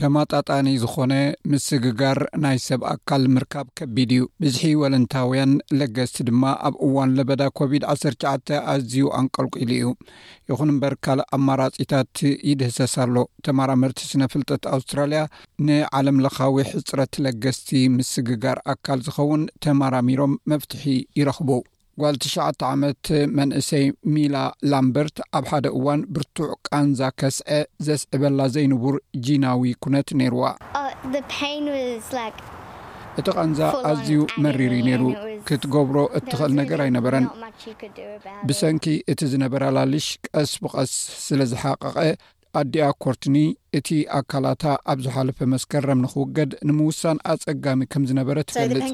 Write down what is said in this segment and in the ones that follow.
ተማጣጣኒ ዝኾነ ምስግጋር ናይ ሰብ ኣካል ምርካብ ከቢድ እዩ ብዝሒ ወለንታውያን ለገስቲ ድማ ኣብ እዋን ለበዳ ኮቪድ 1ሸ ኣዝዩ ኣንቀልቂሉ እዩ ይኹን እምበር ካልእ ኣማራፂታት ይድህሰስ ኣሎ ተማራመርቲ ስነ ፍልጠት ኣውስትራልያ ንዓለም ለኻዊ ሕፅረት ለገስቲ ምስግጋር ኣካል ዝኸውን ተማራሚሮም መፍትሒ ይረኽቡ። ጓል ትሽዓተ ዓመት መንእሰይ ሚላ ላምበርት ኣብ ሓደ እዋን ብርቱዕ ቃንዛ ከስዐ ዘስዕበላ ዘይንቡር ጂናዊ ኩነት ነይሩዋ። እቲ ቃንዛ ኣዝዩ መሪር እዩ ነይሩ፣ ክትገብሮ እትኽእል ነገር ኣይነበረን። ብሰንኪ እቲ ዝነበራ ላልሽ ቀስ ብቐስ ስለ ዝሓቐቐ ኣዲኣ ኮርትኒ፣ እቲ ኣካላታ ኣብ ዝሓለፈ መስከረም ንኽውገድ ንምውሳን ኣጸጋሚ ከም ዝነበረ ትገልጽ።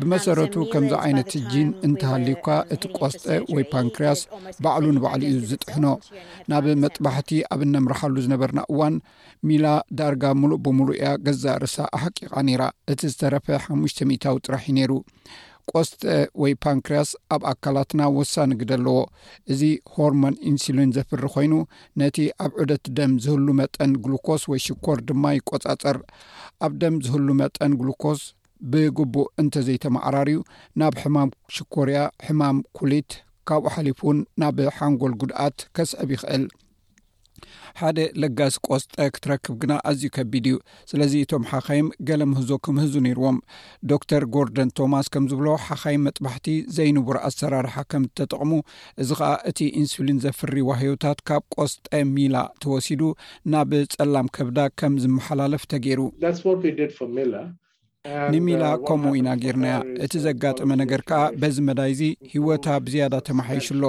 ብመሰረቱ ከምዚ ዓይነት ጂን እንተሃልዩካ፣ እቲ ቆስጠ ወይ ፓንክርያስ ባዕሉ ንባዕሉ'ዩ ዝጥሕኖ። ናብ መጥባሕቲ ኣብ እነምርሓሉ ዝነበርና እዋን፣ ሚላ ዳርጋ ሙሉእ ብሙሉእ እያ ገዛእ ርሳ ኣሓቂቓ ነይራ እቲ ዝተረፈ ሓሙሽተ ሚታዊ ጥራሕ እዩ ነይሩ ቆስጠ ወይ ፓንክርያስ ኣብ ኣካላትና ወሳኒ ግደ ኣለዎ እዚ ሆርሞን ኢንሱሊን ዘፍሪ ኮይኑ ነቲ ኣብ ዑደት ደም ዝህሉ መጠን ግሉኮስ ወይ ሽኮር ድማ ይቆፃፀር ኣብ ደም ዝህሉ መጠን ግሉኮስ ብግቡእ እንተዘይተመዓራርዩ ናብ ሕማም ሽኮርያ ሕማም ኩሊት ካብኡ ሓሊፉ እውን ናብ ሓንጎል ጉድኣት ከስዕብ ይኽእል ሓደ ለጋሲ ቆስጠ ክትረክብ ግና ኣዝዩ ከቢድ እዩ ስለዚ እቶም ሓኻይም ገለ ምህዞ ክምህዙ ነይርዎም ዶክተር ጎርደን ቶማስ ከም ዝብሎ ሓኻይም መጥባሕቲ ዘይንቡር ኣሰራርሓ ከም ዝተጠቕሙ እዚ ከዓ እቲ ኢንሱሊን ዘፍሪ ዋህዮታት ካብ ቆስጠ ሚላ ተወሲዱ ናብ ፀላም ከብዳ ከም ዝመሓላለፍ ተገይሩ ንሚላ ከምኡ ኢና ጌርናያ እቲ ዘጋጠመ ነገር ከዓ በዚ መዳይ እዚ ሂወታ ብዝያዳ ተመሓይሹ ኣሎ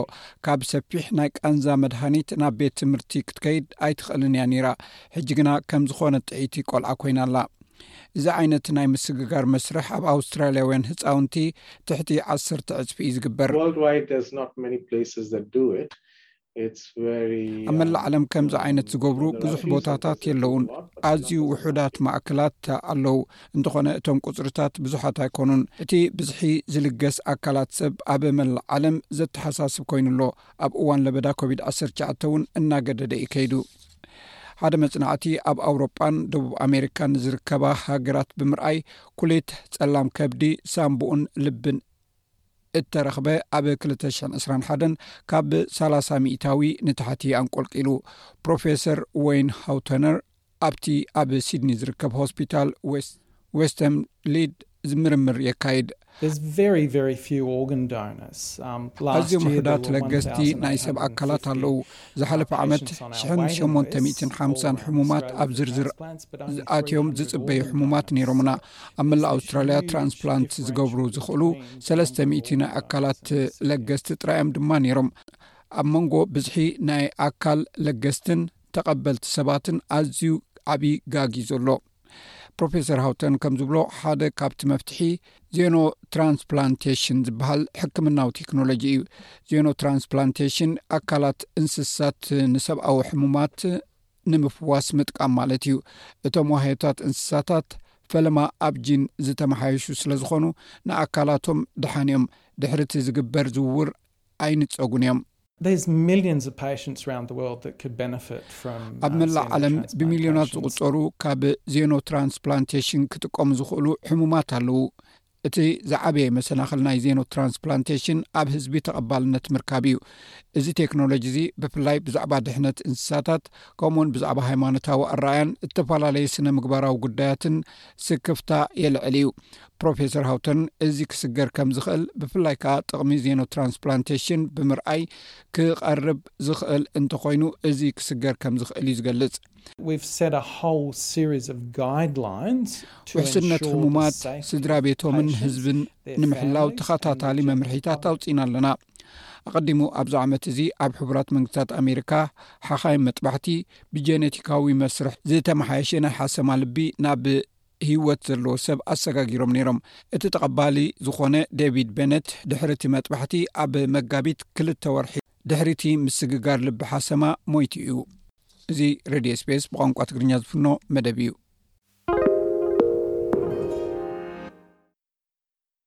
ካብ ሰፊሕ ናይ ቃንዛ መድሃኒት ናብ ቤት ትምህርቲ ክትከይድ ኣይትኽእልን እያ ነይራ ሕጂ ግና ከም ዝኾነ ጥዒቲ ቆልዓ ኮይና ኣላ እዚ ዓይነት ናይ ምስግጋር መስርሕ ኣብ ኣውስትራልያውያን ህፃውንቲ ትሕቲ ዓሰርተ ዕፅፊ እዩ ዝግበር ኣብ መላእ ዓለም ከምዚ ዓይነት ዝገብሩ ብዙሕ ቦታታት የለዉን ኣዝዩ ውሑዳት ማእክላት ኣለዉ እንተኾነ እቶም ቁፅርታት ብዙሓት ኣይኮኑን እቲ ብዝሒ ዝልገስ ኣካላት ሰብ ኣብ መላእ ዓለም ዘተሓሳስብ ኮይኑ ኣሎ ኣብ እዋን ለበዳ ኮቪድ 1ሸ እውን እናገደደ እዩ ከይዱ ሓደ መፅናዕቲ ኣብ ኣውሮጳን ደቡብ ኣሜሪካን ዝርከባ ሃገራት ብምርኣይ ኩሌት ፀላም ከብዲ ሳምቡኡን ልብን እተረኽበ ኣብ ክልተ ሽሕን ዕስራን ሓደን ካብ ሰላሳ ሚእታዊ ንታሕቲ ኣንቆልቂሉ። ፕሮፌሰር ወይን ሃውተነር ኣብቲ ኣብ ሲድኒ ዝርከብ ሆስፒታል ዌስት ዌስተም ሊድ ምርምር የካይድ። ኣዝዮም ውሑዳት ለገስቲ ናይ ሰብ ኣካላት ኣለዉ። ዝሓለፈ ዓመት ሽሕን ሸሞንተ ሚእትን ሓምሳን ሕሙማት ኣብ ዝርዝር ኣትዮም ዝጽበዩ ሕሙማት ነይሮምና። ኣብ መላእ ኣውስትራልያ ትራንስፕላንት ዝገብሩ ዝኽእሉ ሰለስተ ሚእቲ ናይ ኣካላት ለገስቲ ጥራዮም ድማ ነይሮም ኣብ መንጎ ብዝሒ ናይ ኣካል ለገስትን ተቐበልቲ ሰባትን ኣዝዩ ዓብዪ ጋግ እዩ ዘሎ ፕሮፌሰር ሃውተን ከም ዝብሎ ሓደ ካብቲ መፍትሒ ዜኖ ትራንስፕላንቴሽን ዝበሃል ሕክምናዊ ቴክኖሎጂ እዩ ዜኖ ትራንስፕላንቴሽን ኣካላት እንስሳት ንሰብኣዊ ሕሙማት ንምፍዋስ ምጥቃም ማለት እዩ። እቶም ዋህዮታት እንስሳታት ፈለማ ኣብ ጂን ዝተመሓየሹ ስለዝኾኑ ንኣካላቶም ደሓን እዮም፣ ድሕሪ እቲ ዝግበር ዝውውር ኣይንፀጉን እዮም። ኣብ መላእ ዓለም ብሚልዮናት ዝቑፀሩ ካብ ዜኖ ትራንስፕላንቴሽን ክጥቀሙ ዝኽእሉ ሕሙማት ኣለዉ። እቲ ዝዓበየ መሰናኽል ናይ ዜኖ ትራንስፕላንቴሽን ኣብ ህዝቢ ተቐባልነት ምርካብ እዩ እዚ ቴክኖሎጂ እዚ ብፍላይ ብዛዕባ ድሕነት እንስሳታት ከምኡ ውን ብዛዕባ ሃይማኖታዊ ኣረኣያን እተፈላለየ ስነ ምግባራዊ ጉዳያትን ስክፍታ የልዕል እዩ ፕሮፌሰር ሃውተርን እዚ ክስገር ከም ዝኽእል ብፍላይ ከዓ ጥቕሚ ዜኖ ትራንስፕላንቴሽን ብምርኣይ ክቐርብ ዝኽእል እንተኾይኑ እዚ ክስገር ከም ዝኽእል እዩ ዝገልጽ ውሕስነት ህሙማት ስድራ ቤቶምን ህዝብን ንምሕላው ተኸታታሊ መምርሒታት ኣውፅኢና ኣለና ኣቐዲሙ ኣብዚ ዓመት እዚ ኣብ ሕቡራት መንግስታት ኣሜሪካ ሓኻይ መጥባሕቲ ብጀነቲካዊ መስርሕ ዝተመሓየሸ ናይ ሓሰማ ልቢ ናብ ህይወት ዘለዎ ሰብ ኣሰጋጊሮም ነይሮም እቲ ተቐባሊ ዝኾነ ደቪድ ቤነት ድሕሪ እቲ መጥባሕቲ ኣብ መጋቢት ክልተ ወርሒ ድሕሪ እቲ ምስግጋር ልቢ ሓሰማ ሞይቱ እዩ እዚ ሬድዮ ስፔስ ብቋንቋ ትግርኛ ዝፍኖ መደብ እዩ